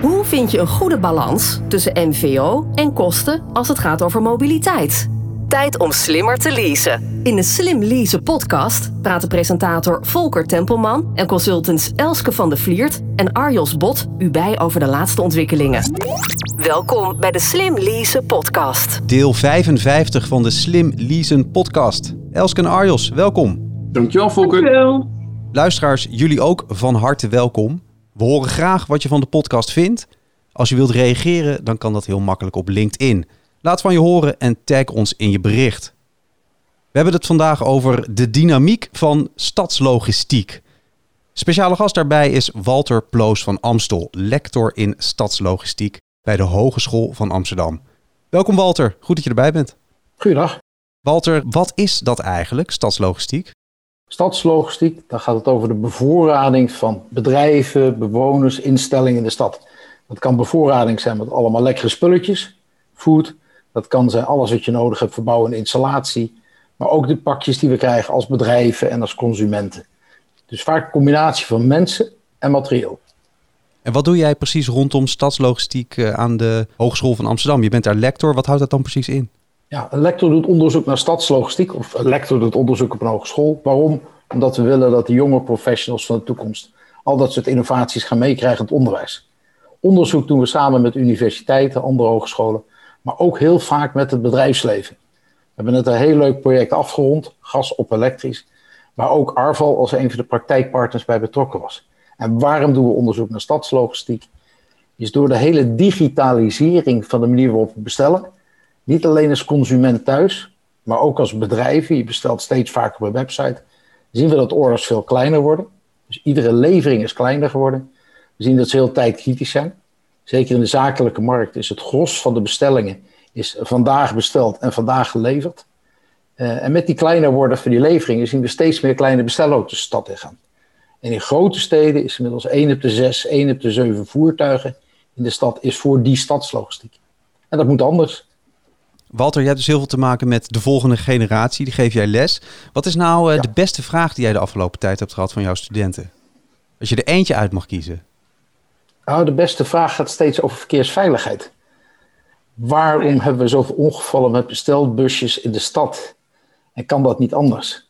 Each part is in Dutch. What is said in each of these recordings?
Hoe vind je een goede balans tussen MVO en kosten als het gaat over mobiliteit? Tijd om slimmer te leasen. In de Slim Leasen podcast praten presentator Volker Tempelman en consultants Elske van de Vliert en Arjos Bot u bij over de laatste ontwikkelingen. Welkom bij de Slim Leasen podcast. Deel 55 van de Slim Leasen podcast. Elske en Arjos, welkom. Dankjewel Volker. Dankjewel. Luisteraars, jullie ook van harte welkom. We horen graag wat je van de podcast vindt. Als je wilt reageren, dan kan dat heel makkelijk op LinkedIn. Laat van je horen en tag ons in je bericht. We hebben het vandaag over de dynamiek van stadslogistiek. Speciale gast daarbij is Walter Ploos van Amstel, lector in stadslogistiek bij de Hogeschool van Amsterdam. Welkom Walter, goed dat je erbij bent. Goeiedag. Walter, wat is dat eigenlijk, stadslogistiek? Stadslogistiek, dan gaat het over de bevoorrading van bedrijven, bewoners, instellingen in de stad. Dat kan bevoorrading zijn met allemaal lekkere spulletjes, food. Dat kan zijn alles wat je nodig hebt voor en installatie. Maar ook de pakjes die we krijgen als bedrijven en als consumenten. Dus vaak een combinatie van mensen en materieel. En wat doe jij precies rondom stadslogistiek eh, aan de Hogeschool van Amsterdam? Je bent daar lector, wat houdt dat dan precies in? Ja, lector doet onderzoek naar stadslogistiek, of lector doet onderzoek op een hogeschool. Waarom? Omdat we willen dat de jonge professionals van de toekomst al dat soort innovaties gaan meekrijgen in het onderwijs. Onderzoek doen we samen met universiteiten, andere hogescholen, maar ook heel vaak met het bedrijfsleven. We hebben net een heel leuk project afgerond, gas op elektrisch, waar ook Arval als een van de praktijkpartners bij betrokken was. En waarom doen we onderzoek naar stadslogistiek? Is door de hele digitalisering van de manier waarop we bestellen, niet alleen als consument thuis, maar ook als bedrijven. Je bestelt steeds vaker op een website. Zien we dat orders veel kleiner worden. Dus iedere levering is kleiner geworden. We zien dat ze heel tijdkritisch zijn. Zeker in de zakelijke markt is het gros van de bestellingen is vandaag besteld en vandaag geleverd. Uh, en met die kleiner worden van die leveringen zien we steeds meer kleine bestellauto's de stad in gaan. En in grote steden is inmiddels 1 op de 6, 1 op de 7 voertuigen in de stad is voor die stadslogistiek. En dat moet anders. Walter, jij hebt dus heel veel te maken met de volgende generatie. Die geef jij les. Wat is nou uh, ja. de beste vraag die jij de afgelopen tijd hebt gehad van jouw studenten? Als je er eentje uit mag kiezen. Nou, de beste vraag gaat steeds over verkeersveiligheid. Waarom hebben we zoveel ongevallen met bestelbusjes in de stad? En kan dat niet anders?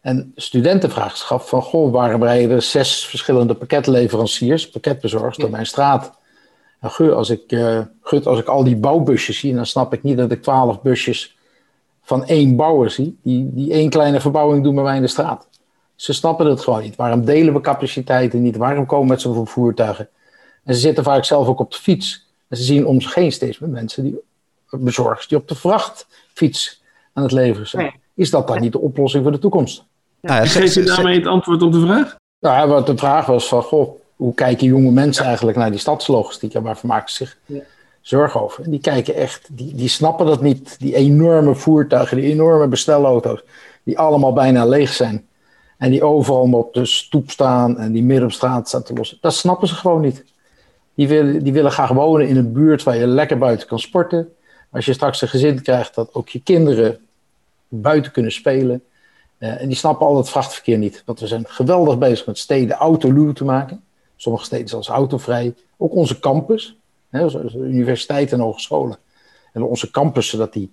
En studenten vragen zich af van, goh, waarom rijden er zes verschillende pakketleveranciers, pakketbezorgers door mijn straat? En gu, als ik, uh, gut, als ik al die bouwbusjes zie, dan snap ik niet dat ik twaalf busjes van één bouwer zie, die, die één kleine verbouwing doen bij mij in de straat. Ze snappen het gewoon niet. Waarom delen we capaciteiten niet? Waarom komen we met zoveel voertuigen? En ze zitten vaak zelf ook op de fiets. En ze zien om zich heen steeds meer mensen, die, bezorgers, die op de vrachtfiets aan het leveren zijn. Is dat dan niet de oplossing voor de toekomst? Ja, ja, Geef je daarmee het antwoord op de vraag? Nou, wat de vraag was van, goh, hoe kijken jonge mensen eigenlijk naar die stadslogistiek en waarvoor maken ze zich zorgen over? En die kijken echt, die, die snappen dat niet. Die enorme voertuigen, die enorme bestelauto's, die allemaal bijna leeg zijn. En die overal op de stoep staan en die midden op straat staan te lossen. Dat snappen ze gewoon niet. Die willen, die willen graag wonen in een buurt waar je lekker buiten kan sporten. Als je straks een gezin krijgt, dat ook je kinderen buiten kunnen spelen. Uh, en die snappen al het vrachtverkeer niet. Want we zijn geweldig bezig met steden autoluw te maken. Sommige steden zelfs autovrij. Ook onze campus, hè, universiteiten en hogescholen. En onze campussen, dat die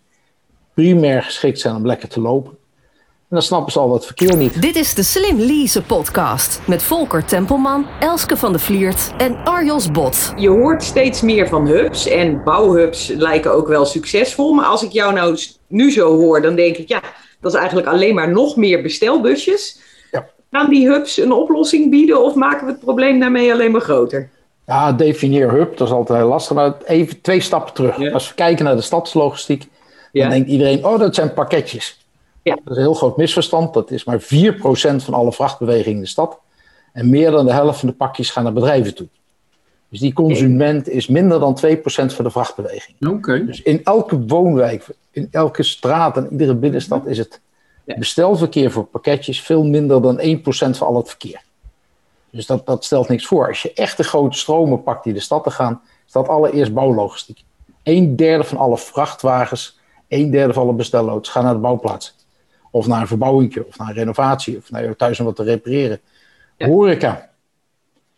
primair geschikt zijn om lekker te lopen. En dan snappen ze al dat verkeer niet. Dit is de Slim Lease podcast met Volker Tempelman, Elske van de Vliert en Arjos Bot. Je hoort steeds meer van hubs en bouwhubs lijken ook wel succesvol. Maar als ik jou nou nu zo hoor, dan denk ik ja, dat is eigenlijk alleen maar nog meer bestelbusjes. Gaan die hubs een oplossing bieden of maken we het probleem daarmee alleen maar groter? Ja, definieer hub, dat is altijd heel lastig. Maar even twee stappen terug. Ja. Als we kijken naar de stadslogistiek, Ja. dan denkt iedereen, oh dat zijn pakketjes. Ja. Dat is een heel groot misverstand. Dat is maar 4% van alle vrachtbewegingen in de stad. En meer dan de helft van de pakjes gaan naar bedrijven toe. Dus die consument is minder dan 2% van de vrachtbeweging. Oké. Dus in elke woonwijk, in elke straat en iedere binnenstad is het. Bestelverkeer voor pakketjes veel minder dan 1% van al het verkeer. Dus dat, dat stelt niks voor. Als je echt de grote stromen pakt die de stad te gaan, is dat allereerst bouwlogistiek. Een derde van alle vrachtwagens, een derde van alle bestellauto's gaan naar de bouwplaats. Of naar een verbouwing, of naar een renovatie, of naar thuis om wat te repareren. Ja. Horeca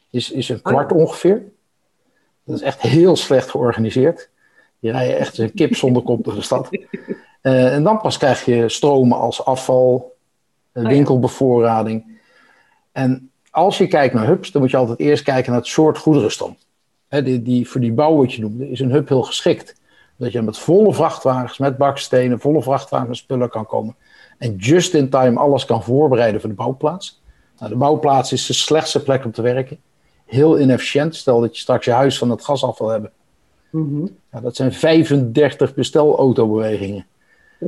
is, is een kwart ongeveer. Dat is echt heel slecht georganiseerd. Je rijdt echt een kip zonder kop door de stad. Uh, en dan pas krijg je stromen als afval, oh winkelbevoorrading. En als je kijkt naar hubs, dan moet je altijd eerst kijken naar het soort goederenstroom. He, die, die, voor die bouw wat je noemde, is een hub heel geschikt. Dat je met volle vrachtwagens, met bakstenen, volle vrachtwagens met spullen kan komen. En just in time alles kan voorbereiden voor de bouwplaats. Nou, de bouwplaats is de slechtste plek om te werken. Heel inefficiënt. Stel dat je straks je huis van het gasafval hebt. Mm dat zijn 35 bestellautobewegingen.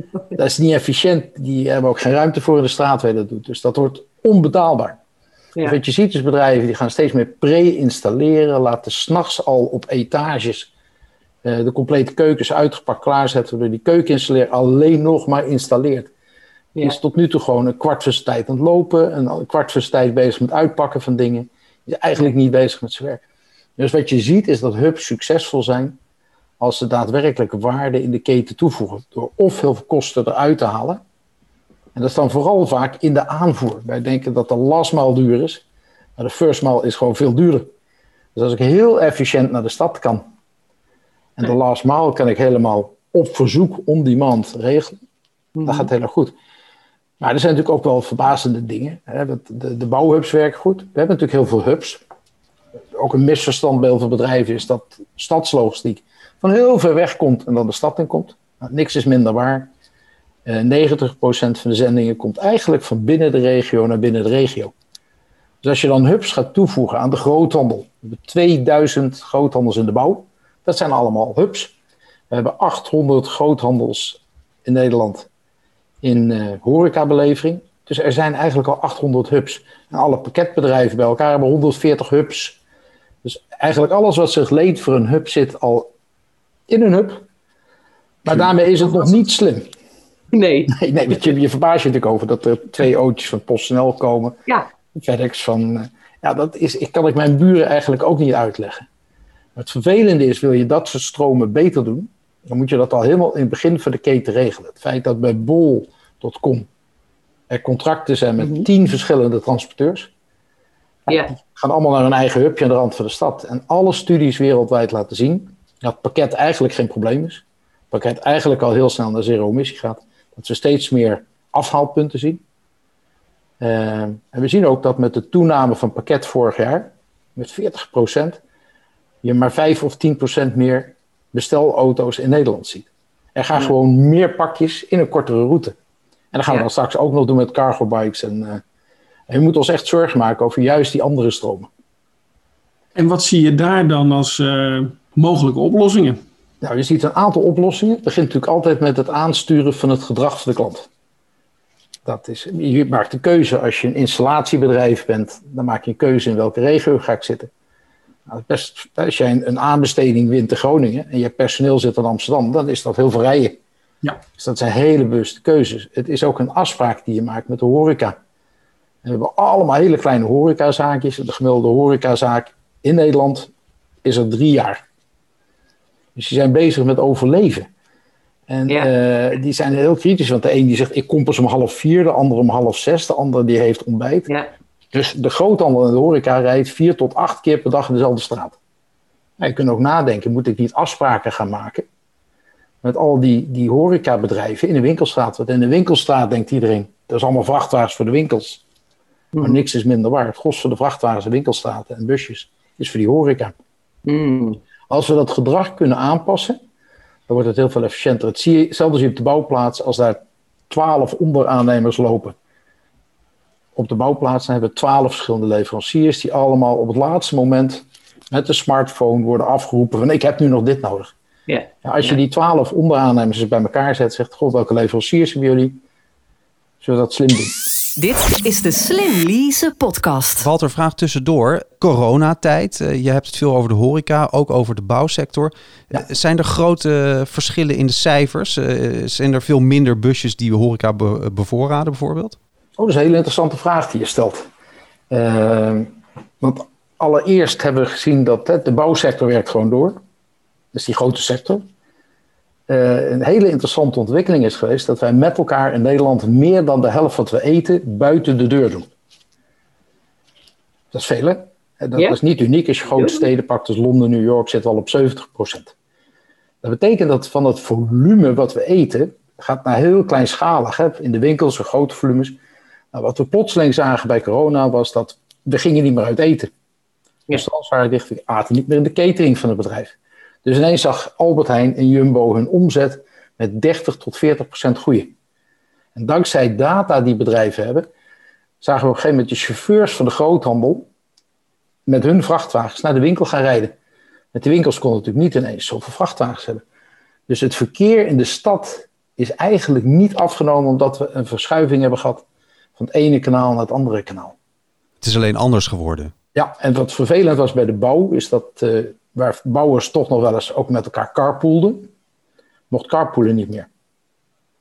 dat is niet efficiënt. Die hebben ook geen ruimte voor in de straat waar je dat doet. Dus dat wordt onbetaalbaar. Ja. wat je ziet is bedrijven die gaan steeds meer pre-installeren. Laten s'nachts al op etages uh, de complete keukens uitgepakt klaarzetten. Waardoor die keukeninstallateur alleen nog maar installeert. Die is tot nu toe gewoon een kwart van zijn tijd aan het lopen. Een kwart van zijn tijd bezig met uitpakken van dingen. Is eigenlijk niet bezig met zijn werk. Dus wat je ziet is dat hubs succesvol zijn als ze daadwerkelijk waarde in de keten toevoegen. Door of heel veel kosten eruit te halen. En dat is dan vooral vaak in de aanvoer. Wij denken dat de last mile duur is. Maar de first mile is gewoon veel duurder. Dus als ik heel efficiënt naar de stad kan. En de last mile kan ik helemaal op verzoek on demand regelen. Dan gaat het heel erg goed. Maar er zijn natuurlijk ook wel verbazende dingen. De, de bouwhubs werken goed. We hebben natuurlijk heel veel hubs. Ook een misverstand bij heel veel bedrijven is dat stadslogistiek van heel ver weg komt en dan de stad in komt. Nou, niks is minder waar. Uh, eh, 90% van de zendingen komt eigenlijk van binnen de regio naar binnen de regio. Dus als je dan hubs gaat toevoegen aan de groothandel. We hebben 2000 groothandels in de bouw. Dat zijn allemaal hubs. We hebben 800 groothandels in Nederland in uh, horecabelevering. Dus er zijn eigenlijk al 800 hubs. En alle pakketbedrijven bij elkaar hebben 140 hubs. Dus eigenlijk alles wat zich leent voor een hub zit al in een hub. Maar daarmee is het nog niet slim. Nee. Nee, nee want je, je verbaast je natuurlijk over dat er twee ootjes van PostNL komen. Ja. FedEx van... Eh, ja, dat is, ik kan ik mijn buren eigenlijk ook niet uitleggen. Maar het vervelende is, wil je dat soort stromen beter doen... dan moet je dat al helemaal in het begin van de keten regelen. Het feit dat bij bol.com er contracten zijn met mhm. tien verschillende transporteurs... Ja. Die gaan allemaal naar hun eigen hubje aan de rand van de stad. En alle studies wereldwijd laten zien dat het pakket eigenlijk geen probleem is. Het pakket eigenlijk al heel snel naar zero-emissie gaat. Dat we steeds meer afhaalpunten zien. Uh, en we zien ook dat met de toename van pakket vorig jaar, met 40%, je maar 5 of 10% meer bestelauto's in Nederland ziet. Er gaan gewoon meer pakjes in een kortere route. En dat gaan we dan straks ook nog doen met cargo bikes. En, uh, en je moet ons echt zorgen maken over juist die andere stromen. En wat zie je daar dan als uh, mogelijke oplossingen? Nou, je ziet een aantal oplossingen. Het begint natuurlijk altijd met het aansturen van het gedrag van de klant. Dat is, je maakt een keuze als je een installatiebedrijf bent, dan maak je een keuze in welke regio ga ik zitten. Nou, best, als jij een, aanbesteding wint in Groningen en je personeel zit in Amsterdam, dan is dat heel veel rijden. Ja. Dus dat zijn hele bewuste keuzes. Het is ook een afspraak die je maakt met de horeca. we hebben allemaal hele kleine horecazaakjes. De gemiddelde horecazaak in Nederland is er drie jaar. Dus die zijn bezig met overleven. En eh, die zijn heel kritisch, want de een die zegt ik kom pas om half vier, de ander om half zes, de ander die heeft ontbijt. Ja. Dus de groothandel en de horeca rijdt vier tot acht keer per dag in dezelfde straat. Nou, je kunt ook nadenken, moet ik niet afspraken gaan maken met al die, die horecabedrijven in de winkelstraat? Want in de winkelstraat denkt iedereen, dat is allemaal vrachtwagens voor de winkels. Maar hmm. niks is minder waar. Het gros van de vrachtwagens en winkelstraten en busjes is voor die horeca. Mm. Als we dat gedrag kunnen aanpassen, dan wordt het heel veel efficiënter. Het zie je, zelfs je op de bouwplaats, als daar twaalf onderaannemers lopen. Op de bouwplaats hebben we twaalf verschillende leveranciers die allemaal op het laatste moment met de smartphone worden afgeroepen van ik heb nu nog dit nodig. Ja. als je die twaalf onderaannemers bij elkaar zet, zegt god welke leveranciers hebben jullie? Zullen we dat slim doen? Dit is de Slim Lease podcast. Walter, vraag tussendoor. Coronatijd, uh, je hebt het veel over de horeca, ook over de bouwsector. Ja. Uh, zijn er grote verschillen in de cijfers? Uh, zijn er veel minder busjes die horeca be bevoorraden bijvoorbeeld? Oh, dat is een hele interessante vraag die je stelt. Ehm, want allereerst hebben we gezien dat de bouwsector werkt gewoon door. Dat is die grote sector. Uh, een hele interessante ontwikkeling is geweest dat wij met elkaar in Nederland meer dan de helft wat we eten buiten de deur doen. Dat is veel, hè? En dat Ja. is niet uniek. Als je grote steden pakt, als Londen, New York, zit al op 70%. Dat betekent dat van het volume wat we eten, gaat naar heel kleinschalig. Hè? In de winkels, grote volumes. Nou, wat we plotseling zagen bij corona was dat we gingen niet meer uit eten. Ja. Restaurants waren dicht, we aten niet meer in de catering van het bedrijf. Dus ineens zag Albert Heijn en Jumbo hun omzet met 30 tot 40 procent groeien. En dankzij data die bedrijven hebben, zagen we op een gegeven moment de chauffeurs van de groothandel met hun vrachtwagens naar de winkel gaan rijden. Met de winkels konden natuurlijk niet ineens zoveel vrachtwagens hebben. Dus het verkeer in de stad is eigenlijk niet afgenomen omdat we een verschuiving hebben gehad van het ene kanaal naar het andere kanaal. Het is alleen anders geworden. Ja, en wat vervelend was bij de bouw, is dat eh, waar bouwers toch nog wel eens ook met elkaar carpoolden, mocht carpoolen niet meer.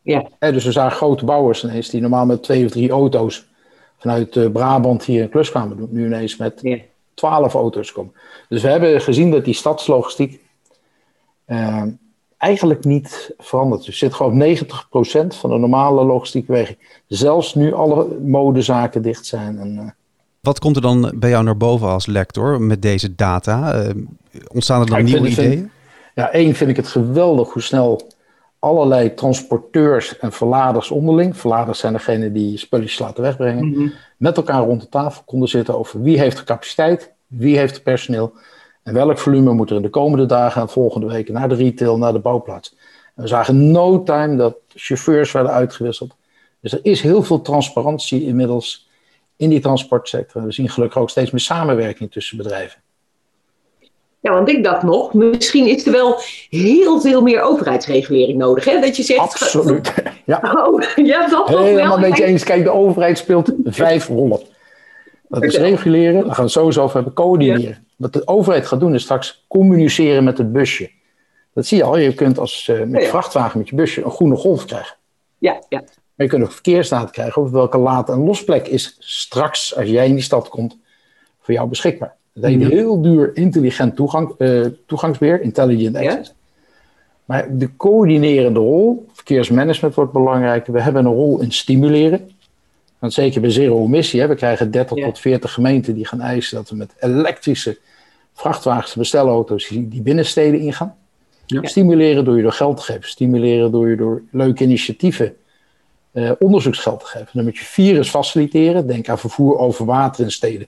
Ja. Dus we zagen grote bouwers ineens die normaal met twee of drie auto's vanuit eh, Brabant hier een klus kwamen doen, nu ineens met Ja. twaalf auto's komen. Dus we hebben gezien dat die stadslogistiek eh, eigenlijk niet verandert. Er zit gewoon 90% van de normale logistieke weging. Zelfs nu alle modezaken dicht zijn. En, eh, Wat komt er dan bij jou naar boven als lector met deze data? Eh, ontstaan er dan Ja, nieuwe vind- vind- ideeën? Ja, één vind ik het geweldig hoe snel allerlei transporteurs en verladers onderling, verladers zijn degene die spulletjes laten wegbrengen, Mhm. met elkaar rond de tafel konden zitten over wie heeft de capaciteit, wie heeft het personeel en welk volume moet er in de komende dagen en volgende weken naar de retail, naar de bouwplaats. En we zagen no time dat chauffeurs werden uitgewisseld. Dus er is heel veel transparantie inmiddels in die transportsector. We zien gelukkig ook steeds meer samenwerking tussen bedrijven. Ja, want ik dacht nog, misschien is er wel heel veel meer overheidsregulering nodig. Hè? Dat je zegt. Absoluut. Ja. Oh, ja, dat Helemaal wel. met je eens. Kijk, de overheid speelt vijf rollen. Dat is reguleren, daar gaan we het sowieso over hebben, coördineren. Wat de overheid gaat doen is straks communiceren met het busje. Dat zie je al, je kunt als, eh, met ja. vrachtwagen met je busje een groene golf krijgen. Ja, ja. Maar je kunt ook verkeersdata krijgen over welke laad- en losplek is straks, als jij in die stad komt, voor jou beschikbaar. Dat heet Mhm. heel duur intelligent toegang, eh, toegangsbeheer, intelligent Ja. access. Maar de coördinerende rol, verkeersmanagement wordt belangrijker. We hebben een rol in stimuleren. Want zeker bij zero emissie, hè, we krijgen 30 Ja. tot 40 gemeenten die gaan eisen dat we met elektrische vrachtwagens en bestelauto's die, die binnensteden ingaan. Ja. Stimuleren door je door geld te geven. Stimuleren door je door leuke initiatieven eh, onderzoeksgeld te geven. Nummer vier is faciliteren. Denk aan vervoer over water in steden.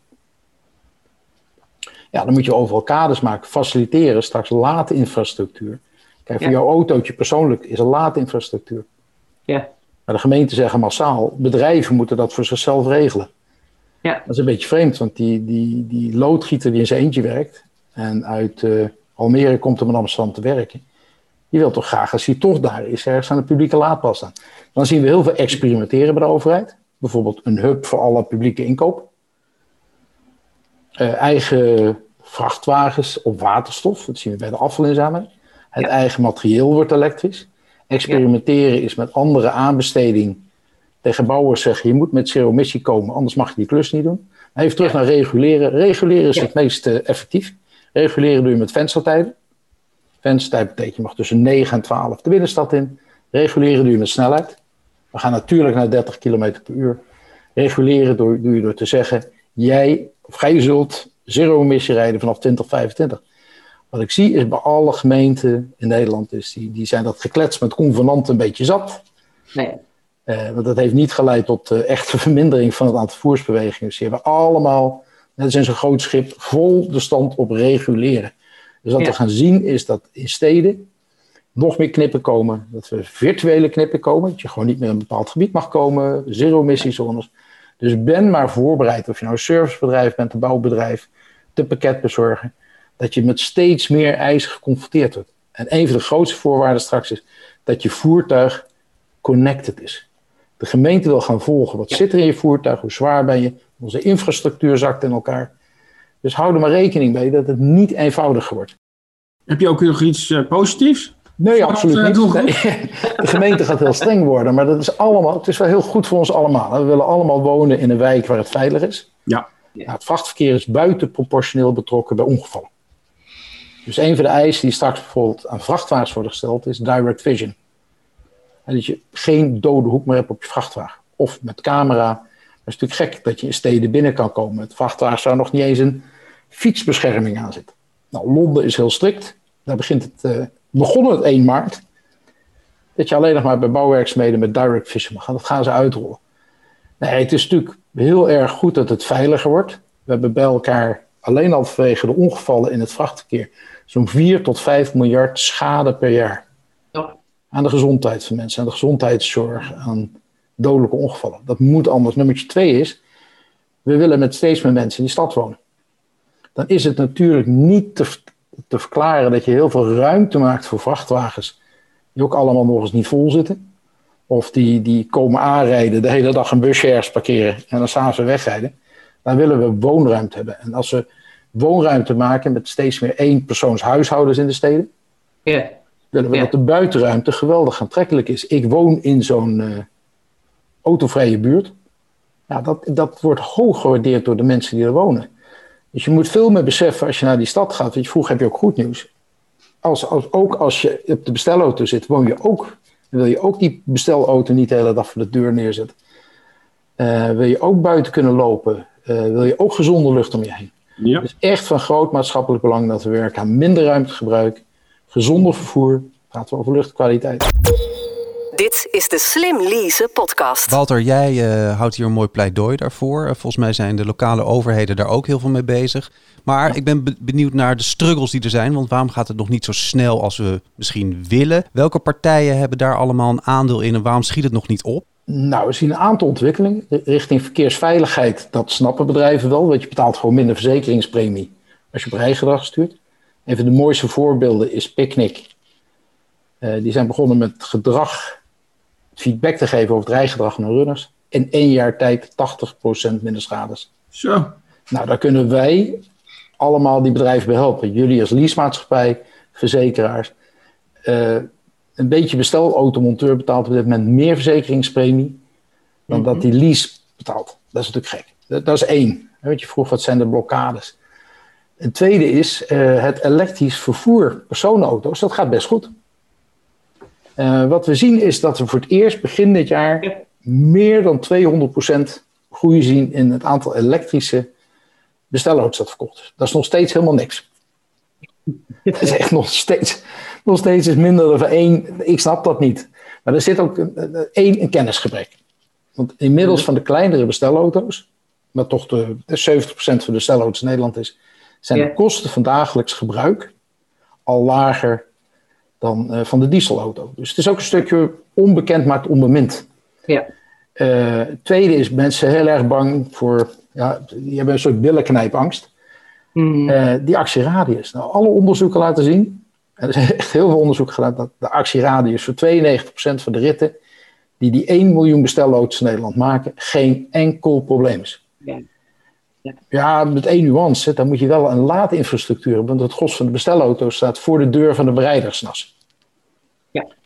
Ja, dan moet je overal kaders maken. Faciliteren, straks laadinfrastructuur. Kijk, voor Ja. jouw autootje persoonlijk is er laadinfrastructuur. Ja. Maar de gemeenten zeggen massaal, bedrijven moeten dat voor zichzelf regelen. Ja. Dat is een beetje vreemd, want die, die, die loodgieter die in zijn eentje werkt en uit eh, Almere komt om in Amsterdam te werken, die wil toch graag, als hij toch daar is, ergens aan de publieke laadpaal staan. Dan zien we heel veel experimenteren bij de overheid. Bijvoorbeeld een hub voor alle publieke inkoop. Eh, eigen vrachtwagens op waterstof, dat zien we bij de afvalinzameling. Het Ja. eigen materieel wordt elektrisch. Experimenteren is met andere aanbesteding. Tegen bouwers zeggen, je moet met zero emissie komen, anders mag je die klus niet doen. Maar even terug naar reguleren. Reguleren is het meest eh, effectief. Reguleren doe je met venstertijden. Je mag tussen 9 en 12 de binnenstad in. Reguleren doe je met snelheid. We gaan natuurlijk naar 30 km per uur. Reguleren doe, doe je door te zeggen, jij of gij zult zero emissie rijden vanaf 2025. Wat ik zie is bij alle gemeenten in Nederland, is die, die zijn dat geklets met convenanten een beetje zat. Nee. Eh, want dat heeft niet geleid tot eh, echte vermindering van het aantal voersbewegingen. Dus die hebben allemaal, net als in zo'n groot schip, vol de stand op reguleren. Dus wat Ja. we gaan zien is dat in steden nog meer knippen komen. Dat we virtuele knippen komen. Dat je gewoon niet meer in een bepaald gebied mag komen. Zero emissiezones. Dus ben maar voorbereid. Of je nou een servicebedrijf bent, een bouwbedrijf, de pakketbezorger. Dat je met steeds meer eisen geconfronteerd wordt. En een van de grootste voorwaarden straks is dat je voertuig connected is. De gemeente wil gaan volgen. Wat zit er in je voertuig? Hoe zwaar ben je? Onze infrastructuur zakt in elkaar. Dus hou er maar rekening mee dat het niet eenvoudiger wordt. Heb je ook nog iets eh, positiefs? Nee, absoluut onze niet. Nee, de gemeente gaat heel streng worden, maar dat is allemaal, het is wel heel goed voor ons allemaal. hè. We willen allemaal wonen in een wijk waar het veilig is. Ja. Nou, het vrachtverkeer is buitenproportioneel betrokken bij ongevallen. Dus een van de eisen die straks bijvoorbeeld aan vrachtwagens worden gesteld is direct vision. En dat je geen dode hoek meer hebt op je vrachtwagen. Of met camera. Is natuurlijk gek dat je in steden binnen kan komen. Het vrachtwagen zou nog niet eens een fietsbescherming aan zit. Nou, Londen is heel strikt. Daar begint het, uh, begon het 1 maart. Dat je alleen nog maar bij bouwwerkzaamheden met direct vision mag gaan. Dat gaan ze uitrollen. Nee, het is natuurlijk heel erg goed dat het veiliger wordt. We hebben bij elkaar alleen al vanwege de ongevallen in het vrachtverkeer zo'n 4 tot 5 miljard schade per jaar. Ja. Aan de gezondheid van mensen, aan de gezondheidszorg, aan dodelijke ongevallen. Dat moet anders. Nummer twee is, we willen met steeds meer mensen in die stad wonen. Dan is het natuurlijk niet te, te verklaren dat je heel veel ruimte maakt voor vrachtwagens die ook allemaal nog eens niet vol zitten. Of die, die komen aanrijden, de hele dag een busje ergens parkeren en dan s'avonds weer wegrijden. Dan willen we woonruimte hebben. En als we woonruimte maken met steeds meer één-persoonshuishoudens in de steden, willen we dat de buitenruimte geweldig aantrekkelijk is. Ik woon in zo'n uh, autovrije buurt. Ja, dat, dat wordt hoog gewaardeerd door de mensen die er wonen. Dus je moet veel meer beseffen als je naar die stad gaat. Want vroeger heb je ook goed nieuws. Als, als, ook als je op de bestelauto zit, woon je ook. Dan wil je ook die bestelauto niet de hele dag voor de deur neerzetten. Uh, wil je ook buiten kunnen lopen. Uh, wil je ook gezonde lucht om je heen. Ja. Het is echt van groot maatschappelijk belang dat we werken aan minder ruimtegebruik, gezonder vervoer. Praten we over luchtkwaliteit. Dit is de Slim Lease podcast. Walter, jij uh, houdt hier een mooi pleidooi daarvoor. Uh, volgens mij zijn de lokale overheden daar ook heel veel mee bezig. Maar ik ben benieuwd naar de struggles die er zijn. Want waarom gaat het nog niet zo snel als we misschien willen? Welke partijen hebben daar allemaal een aandeel in en waarom schiet het nog niet op? Nou, we zien een aantal ontwikkelingen. Richting verkeersveiligheid, dat snappen bedrijven wel. Want je betaalt gewoon minder verzekeringspremie als je op rijgedrag stuurt. Een van de mooiste voorbeelden is Picnic. Uh, die zijn begonnen met gedrag, feedback te geven over het rijgedrag van runners. In één jaar tijd 80% minder schades. Zo. Nou, daar kunnen wij allemaal die bedrijven bij helpen. Jullie als leasemaatschappij, verzekeraars. Uh, een beetje bestelautomonteur betaalt op dit moment meer verzekeringspremie dan dat die lease betaalt. Dat is natuurlijk gek. Dat, dat is één. Weet je vroeg, wat zijn de blokkades? Een tweede is uh, het elektrisch vervoer personenauto's. Dat gaat best goed. Uh, wat we zien is dat we voor het eerst begin dit jaar meer dan 200% groei zien in het aantal elektrische bestelauto's dat verkocht is. Dat is nog steeds helemaal niks. Dat is echt nog steeds nog steeds is minder dan één. Ik snap dat niet. Maar er zit ook één een kennisgebrek. Want inmiddels van de kleinere bestelauto's, maar toch de, de 70% van de bestelauto's in Nederland is, zijn de kosten van dagelijks gebruik al lager dan uh, van de dieselauto. Dus het is ook een stukje onbekend maakt onbemind. Ja. Uh, tweede is mensen heel erg bang voor, ja, die hebben een soort billenknijpangst. Mm. Uh, die actieradius. Nou, alle onderzoeken laten zien er is echt heel veel onderzoek gedaan dat de actieradius voor 92% van de ritten die die 1 miljoen bestelloodjes in Nederland maken, geen enkel probleem is. Ja, ja. ja met één nuance, dan moet je wel een laadinfrastructuur hebben, want het gros van de bestelauto's staat voor de deur van de bereidersnas. Ja.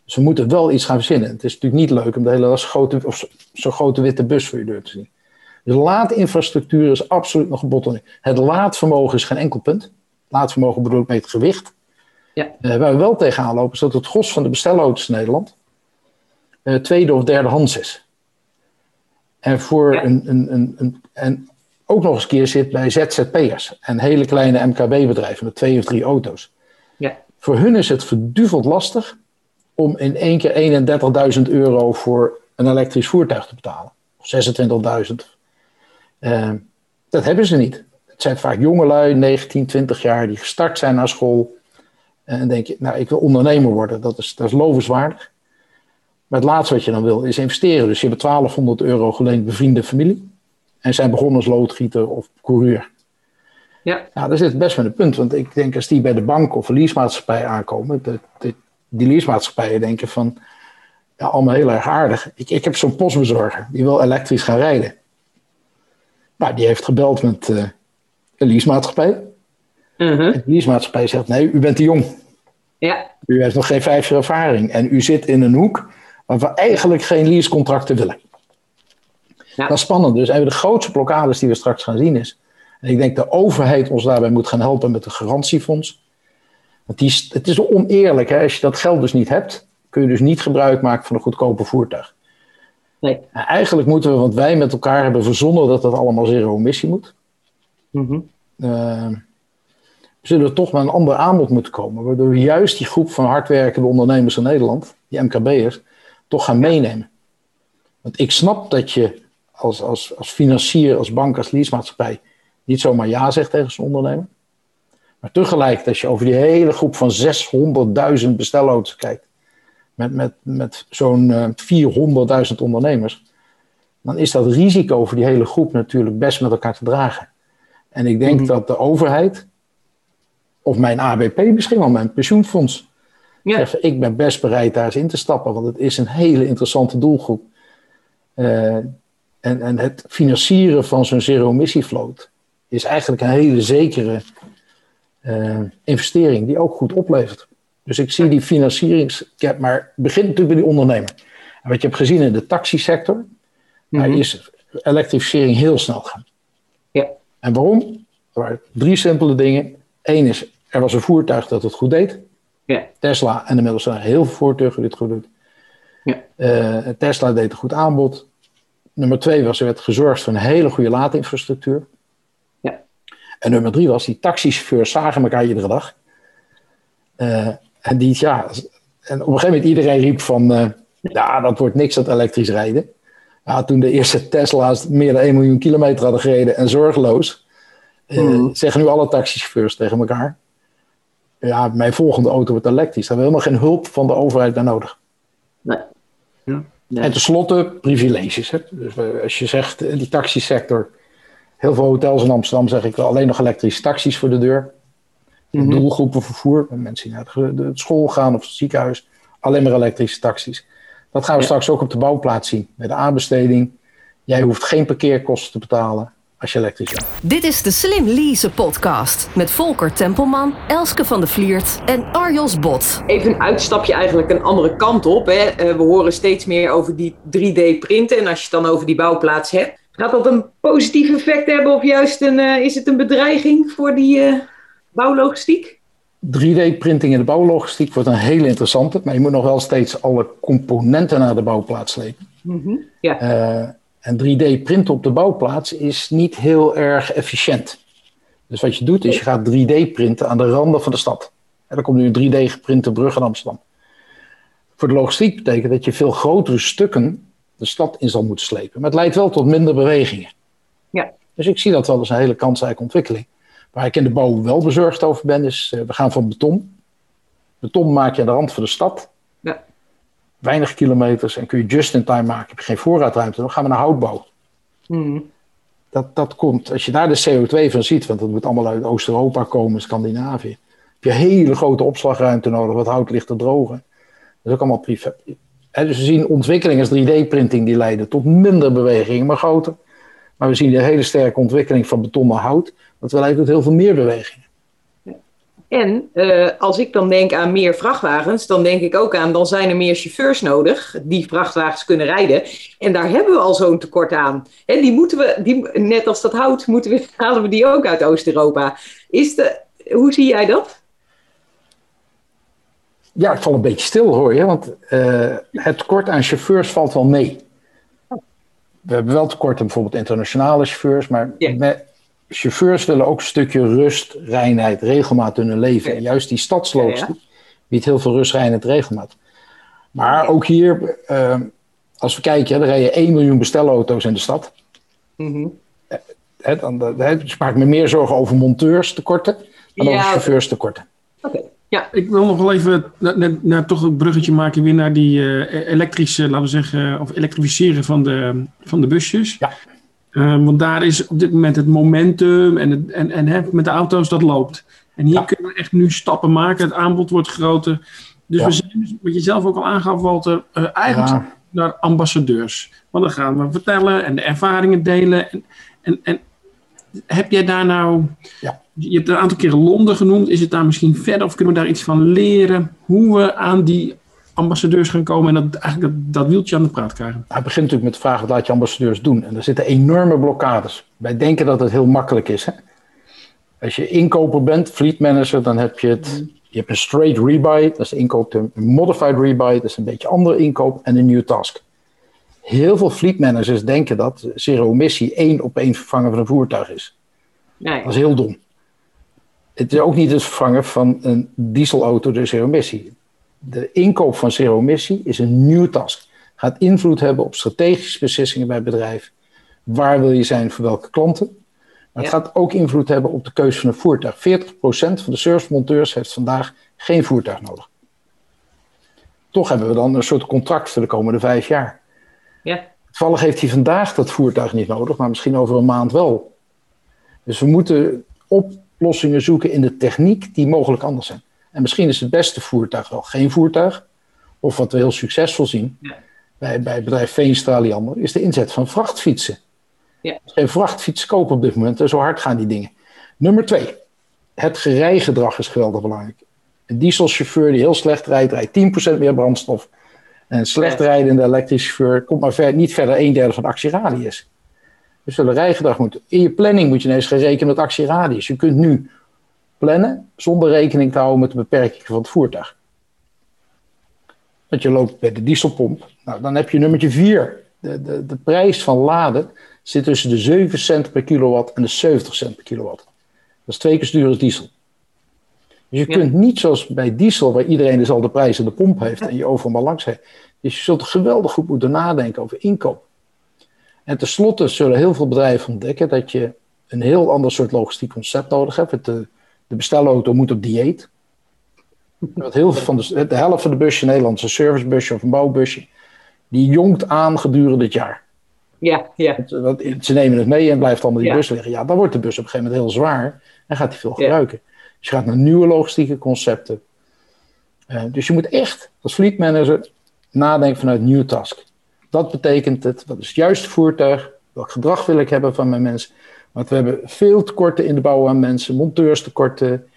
Dus we moeten wel iets gaan verzinnen. Het is natuurlijk niet leuk om de hele grote, of zo'n grote witte bus voor je deur te zien. Dus laadinfrastructuur is absoluut nog een bottleneck. Het laadvermogen is geen enkel punt. Laadvermogen bedoel ik met het gewicht. Ja. Uh, waar we wel tegenaan lopen is dat het gros van de bestelauto's in Nederland uh, tweede of derde hands is. En, voor een, een, een, een, en ook nog eens keer zit bij ZZP'ers en hele kleine MKB-bedrijven met twee of drie auto's. Ja. Voor hun is het verduveld lastig om in één keer 31.000 euro voor een elektrisch voertuig te betalen. Of 26.000. Uh, dat hebben ze niet. Het zijn vaak jongelui, 19, 20 jaar, die gestart zijn naar school en dan denk je, nou, ik wil ondernemer worden. Dat is, dat is lovenswaardig. Maar het laatste wat je dan wil is investeren. Dus je hebt 1200 euro geleend bij vrienden en familie. En zijn begonnen als loodgieter of coureur. Ja. ja, daar zit best wel een punt. Want ik denk als die bij de bank of een leasemaatschappij aankomen. De, de, die leasemaatschappijen denken van, ja, allemaal heel erg aardig. Ik, ik heb zo'n postbezorger, die wil elektrisch gaan rijden. Nou, die heeft gebeld met uh, een leasemaatschappij. -huh. De leasemaatschappij zegt, nee, u bent te jong. Ja. U heeft nog geen vijf jaar ervaring. En u zit in een hoek waar we eigenlijk geen leasecontracten willen. Ja. Dat is spannend. Dus een van de grootste blokkades die we straks gaan zien is... en ik denk de overheid ons daarbij moet gaan helpen met een garantiefonds. Want die, het is oneerlijk. Hè? Als je dat geld dus niet hebt... kun je dus niet gebruik maken van een goedkope voertuig. Nee. eigenlijk moeten we, want wij met elkaar hebben verzonnen dat dat allemaal zero emissie moet. Mm zullen we toch met een ander aanbod moeten komen. Waardoor we juist die groep van hardwerkende ondernemers in Nederland, die MKB'ers, toch gaan meenemen. Want ik snap dat je als, als, als financier, als bank, als leasemaatschappij niet zomaar ja zegt tegen zo'n ondernemer. Maar tegelijk, als je over die hele groep van 600.000 bestelauto's kijkt, met, met, met zo'n uh, 400.000 ondernemers, dan is dat risico voor die hele groep natuurlijk best met elkaar te dragen. En ik denk mhm. dat de overheid, of mijn ABP, misschien wel mijn pensioenfonds, ja. zegt, ik ben best bereid daar eens in te stappen, want het is een hele interessante doelgroep. Uh, en, en het financieren van zo'n zero-emissie-vloot is eigenlijk een hele zekere uh, investering die ook goed oplevert. Dus ik zie die financieringscap, maar begint natuurlijk bij die ondernemer. En wat je hebt gezien in de taxisector, daar mhm. is elektrificering heel snel gaan. Ja. En waarom? Er waren drie simpele dingen. Eén is, er was een voertuig dat het goed deed. Ja. Tesla, en inmiddels zijn er heel veel voertuigen die het goed doen. Ja. Uh, Tesla deed een goed aanbod. Nummer twee was, er werd gezorgd voor een hele goede laadinfrastructuur. En nummer drie was, die taxichauffeurs zagen elkaar iedere dag. Uh, en die, ja, en op een gegeven moment iedereen riep van, uh, ja, dat wordt niks dat elektrisch rijden. Ja, toen de eerste Tesla's meer dan 1 miljoen kilometer hadden gereden en zorgeloos, mm. zeggen nu alle taxichauffeurs tegen elkaar, ja, mijn volgende auto wordt elektrisch. Daar hebben we helemaal geen hulp van de overheid bij nodig. Nee. Ja. En tenslotte privileges. Hè? Dus eh, als je zegt, in die taxisector, heel veel hotels in Amsterdam zeg ik wel alleen nog elektrische taxis voor de deur. Mm -hmm. Doelgroepen vervoer, mensen die naar de school gaan of het ziekenhuis, alleen maar elektrische taxis. Dat gaan we straks ook op de bouwplaats zien, bij de aanbesteding. Jij hoeft geen parkeerkosten te betalen als je elektrisch bent. Dit is de Slim Lease podcast met Volker Tempelman, Elske van de Vliert en Arjos Bot. Even een uitstapje eigenlijk een andere kant op. Hè. Eh, we horen steeds meer over die 3D-printen. En als je het dan over die bouwplaats hebt, gaat dat een positief effect hebben of juist een, uh, is het een bedreiging voor die uh, bouwlogistiek? 3D-printing in de bouwlogistiek wordt een hele interessante, maar je moet nog wel steeds alle componenten naar de bouwplaats slepen. Mm -hmm. ja. Uh, en 3D-printen op de bouwplaats is niet heel erg efficiënt. Dus wat je doet is je gaat 3D-printen aan de randen van de stad. En dan komt nu een 3D-geprinte brug in Amsterdam. Voor de logistiek betekent dat je veel grotere stukken de stad in zal moeten slepen. Maar het leidt wel tot minder bewegingen. Ja. Dus ik zie dat wel als een hele kansrijke ontwikkeling. Waar ik in de bouw wel bezorgd over ben, is uh, we gaan van beton. Beton maak je aan de rand van de stad. Ja. Weinig kilometers en kun je just in time maken. Heb je geen voorraadruimte, dan gaan we naar houtbouw. Mm. Dat, dat komt, als je daar de CO2 van ziet, want dat moet allemaal uit Oost-Europa komen, Scandinavië. Heb je hele grote opslagruimte nodig, wat hout ligt te drogen. Dat is ook allemaal privé. Dus we zien ontwikkelingen als 3D-printing die leiden tot minder bewegingen, maar groter. Maar we zien een hele sterke ontwikkeling van beton naar hout. Dat leidt tot heel veel meer bewegingen. En uh, als ik dan denk aan meer vrachtwagens, dan denk ik ook aan, dan zijn er meer chauffeurs nodig die vrachtwagens kunnen rijden. En daar hebben we al zo'n tekort aan. En die moeten we, die, net als dat hout, moeten we, halen we die ook uit Oost-Europa. Is de, hoe zie jij dat? Ja, het valt een beetje stil hoor je, want uh, het tekort aan chauffeurs valt wel mee. We hebben wel tekort aan bijvoorbeeld internationale chauffeurs, maar met, chauffeurs willen ook een stukje rust, reinheid, regelmaat in hun leven. Ja. En juist die stadslogistiek Ja, biedt heel veel rust, reinheid, regelmaat. Maar ook hier, eh, als we kijken, er rijden 1 miljoen bestelauto's in de stad. Hè, dan, dan, hè, dus ik maak me meer zorgen over monteurs tekorten dan over chauffeurs tekorten. Oké, ja. Ik wil nog wel even naar, naar toch een bruggetje maken weer naar die eh, elektrische, laten we zeggen, of elektrificeren van de, van de busjes. Ja. Eh, want daar is op dit moment het momentum en, het, en, en hè, met de auto's dat loopt. En hier Ja. kunnen we echt nu stappen maken. Het aanbod wordt groter. Dus Ja. we zijn, dus, wat je zelf ook al aangaf, Walter, eh, eigenlijk Ja. naar ambassadeurs. Want dan gaan we vertellen en de ervaringen delen. En, en, en heb jij daar nou... Je hebt een aantal keren Londen genoemd. Is het daar misschien verder of kunnen we daar iets van leren? Hoe we aan die ambassadeurs gaan komen en dat, eigenlijk dat, dat wieltje aan de praat krijgen. Het begint natuurlijk met de vraag, wat laat je ambassadeurs doen? En er zitten enorme blokkades. Wij denken dat het heel makkelijk is. Hè? Als je inkoper bent, fleet manager, dan heb je het... Je hebt een straight rebuy, dat is de inkoopterm. Een modified rebuy, dat is een beetje andere inkoop. En een new task. Heel veel fleet managers denken dat zero emissie één op één vervangen van een voertuig is. Nee. Dat is heel dom. Het is ook niet het vervangen van een dieselauto door zero-emissie. De inkoop van zero-emissie is een nieuwe task. Gaat invloed hebben op strategische beslissingen bij bedrijven. Waar wil je zijn voor welke klanten? Maar het gaat ook invloed hebben op de keuze van een voertuig. 40% van de servicemonteurs heeft vandaag geen voertuig nodig. Toch hebben we dan een soort contract voor de komende vijf jaar. Ja. Toevallig heeft hij vandaag dat voertuig niet nodig, maar misschien over een maand wel. Dus we moeten oplossingen zoeken in de techniek die mogelijk anders zijn. En misschien is het beste voertuig wel geen voertuig. Of wat we heel succesvol zien Ja. bij, bij het bedrijf Veenstra Liander, is de inzet van vrachtfietsen. Ja. Geen vrachtfiets kopen op dit moment en zo hard gaan die dingen. Nummer twee, het gerijgedrag is geweldig belangrijk. Een dieselchauffeur die heel slecht rijdt, rijdt 10% meer brandstof. En een slecht rijdende elektrische chauffeur komt maar ver, niet verder een derde van de actieradius. Dus de rijgedrag moet. In je planning moet je ineens gaan rekenen met actieradius. Je kunt nu plannen zonder rekening te houden met de beperkingen van het voertuig. Want je loopt bij de dieselpomp. Nou, dan heb je nummertje 4. De, de, de prijs van laden zit tussen de 7 cent per kilowatt en de 70 cent per kilowatt. Dat is twee keer duur als diesel. Dus je Ja. kunt niet zoals bij diesel, waar iedereen dezelfde prijs aan de pomp heeft en je overal maar langs heeft. Dus je zult geweldig goed moeten nadenken over inkoop. En tenslotte zullen heel veel bedrijven ontdekken dat je een heel ander soort logistiek concept nodig hebt. De, de bestelauto moet op dieet. Want heel veel van de, de helft van de busje in Nederland is een servicebusje of een bouwbusje. Die jongt aan gedurende het jaar. Ja, ja. Want ze nemen het mee en blijft allemaal die Ja. bus liggen. Ja, dan wordt de bus op een gegeven moment heel zwaar en gaat hij veel Ja. gebruiken. Dus je gaat naar nieuwe logistieke concepten. Eh, dus je moet echt als fleet manager nadenken vanuit nieuw task. Dat betekent het, wat is het juiste voertuig? Welk gedrag wil ik hebben van mijn mensen? Want we hebben veel tekorten in de bouw aan mensen, monteurstekorten.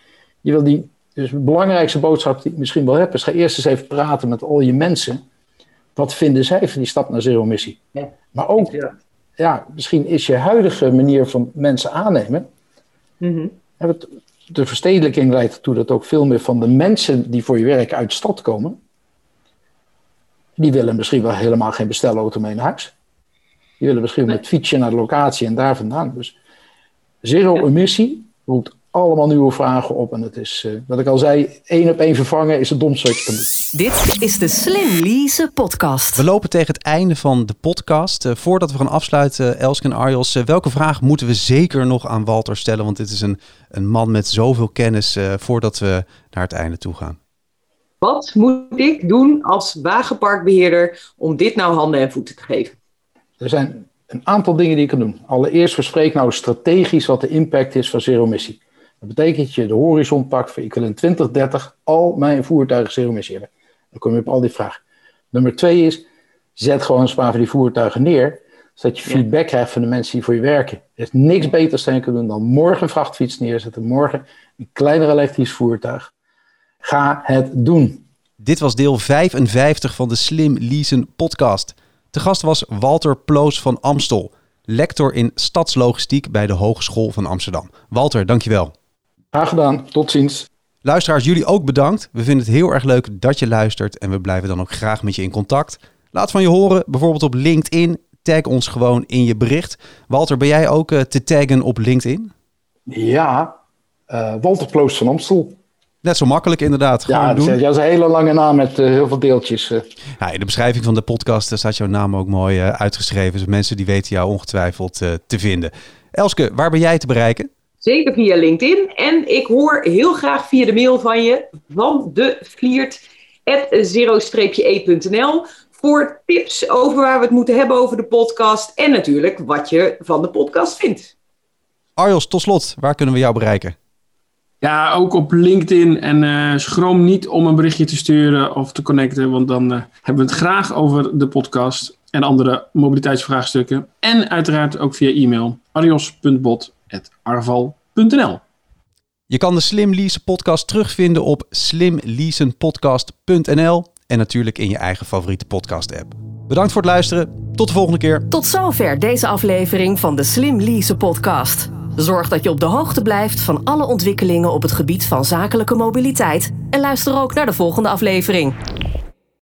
Je wil die, dus de belangrijkste boodschap die ik misschien wel heb, is ga eerst eens even praten met al je mensen. Wat vinden zij van die stap naar zero-emissie? Ja. Maar ook Ja. ja, misschien is je huidige manier van mensen aannemen. Mhm. De verstedelijking leidt ertoe dat ook veel meer van de mensen die voor je werk uit de stad komen. Die willen misschien wel helemaal geen bestelauto mee naar huis. Die willen misschien met fietsje naar de locatie en daar vandaan. Dus zero Ja. emissie roept allemaal nieuwe vragen op. En het is, eh, wat ik al zei, één op één vervangen is het domste wat je kan doen. Dit is de Slim Lease podcast. We lopen tegen het einde van de podcast. Eh, voordat we gaan afsluiten, Elske en Arjos, eh, welke vraag moeten we zeker nog aan Walter stellen? Want dit is een, een man met zoveel kennis eh, voordat we naar het einde toe gaan. Wat moet ik doen als wagenparkbeheerder om dit nou handen en voeten te geven? Er zijn een aantal dingen die je kan doen. Allereerst bespreek nou strategisch wat de impact is van zero-emissie. Dat betekent dat je de horizon pakt voor ik wil in 2030 al mijn voertuigen zero-emissie hebben. Dan kom je op al die vragen. Nummer twee is, zet gewoon een paar van die voertuigen neer, zodat je Ja. feedback krijgt van de mensen die voor je werken. Er is niks beters dan je kunt doen dan morgen een vrachtfiets neerzetten, morgen een kleiner elektrisch voertuig. Ga het doen. Dit was deel 55 van de Slim Leasen podcast. De gast was Walter Ploos van Amstel, lector in stadslogistiek bij de Hogeschool van Amsterdam. Walter, dankjewel. Graag gedaan. Tot ziens. Luisteraars, jullie ook bedankt. We vinden het heel erg leuk dat je luistert en we blijven dan ook graag met je in contact. Laat van je horen, bijvoorbeeld op LinkedIn. Tag ons gewoon in je bericht. Walter, ben jij ook eh, te taggen op LinkedIn? Ja, eh, Walter Ploos van Amstel. Net zo makkelijk inderdaad. Gewoon Ja, dat doen. is, dat is een hele lange naam met eh, heel veel deeltjes. eh. Ja, in de beschrijving van de podcast staat jouw naam ook mooi eh, uitgeschreven. Dus mensen die weten jou ongetwijfeld te vinden. Elske, waar ben jij te bereiken? Zeker via LinkedIn. En ik hoor heel graag via de mail van je van de Vliert zero-e.nl voor tips over waar we het moeten hebben over de podcast. En natuurlijk wat je van de podcast vindt. Arjos, tot slot, waar kunnen we jou bereiken? Ja, ook op LinkedIn. En eh, schroom niet om een berichtje te sturen of te connecten. Want dan eh, hebben we het graag over de podcast en andere mobiliteitsvraagstukken. En uiteraard ook via e-mail arios.bot.arval.nl Je kan de Slim Lease podcast terugvinden op slimleasenpodcast.nl en natuurlijk in je eigen favoriete podcast app. Bedankt voor het luisteren. Tot de volgende keer. Tot zover deze aflevering van de Slim Lease podcast. Zorg dat je op de hoogte blijft van alle ontwikkelingen op het gebied van zakelijke mobiliteit. En luister ook naar de volgende aflevering.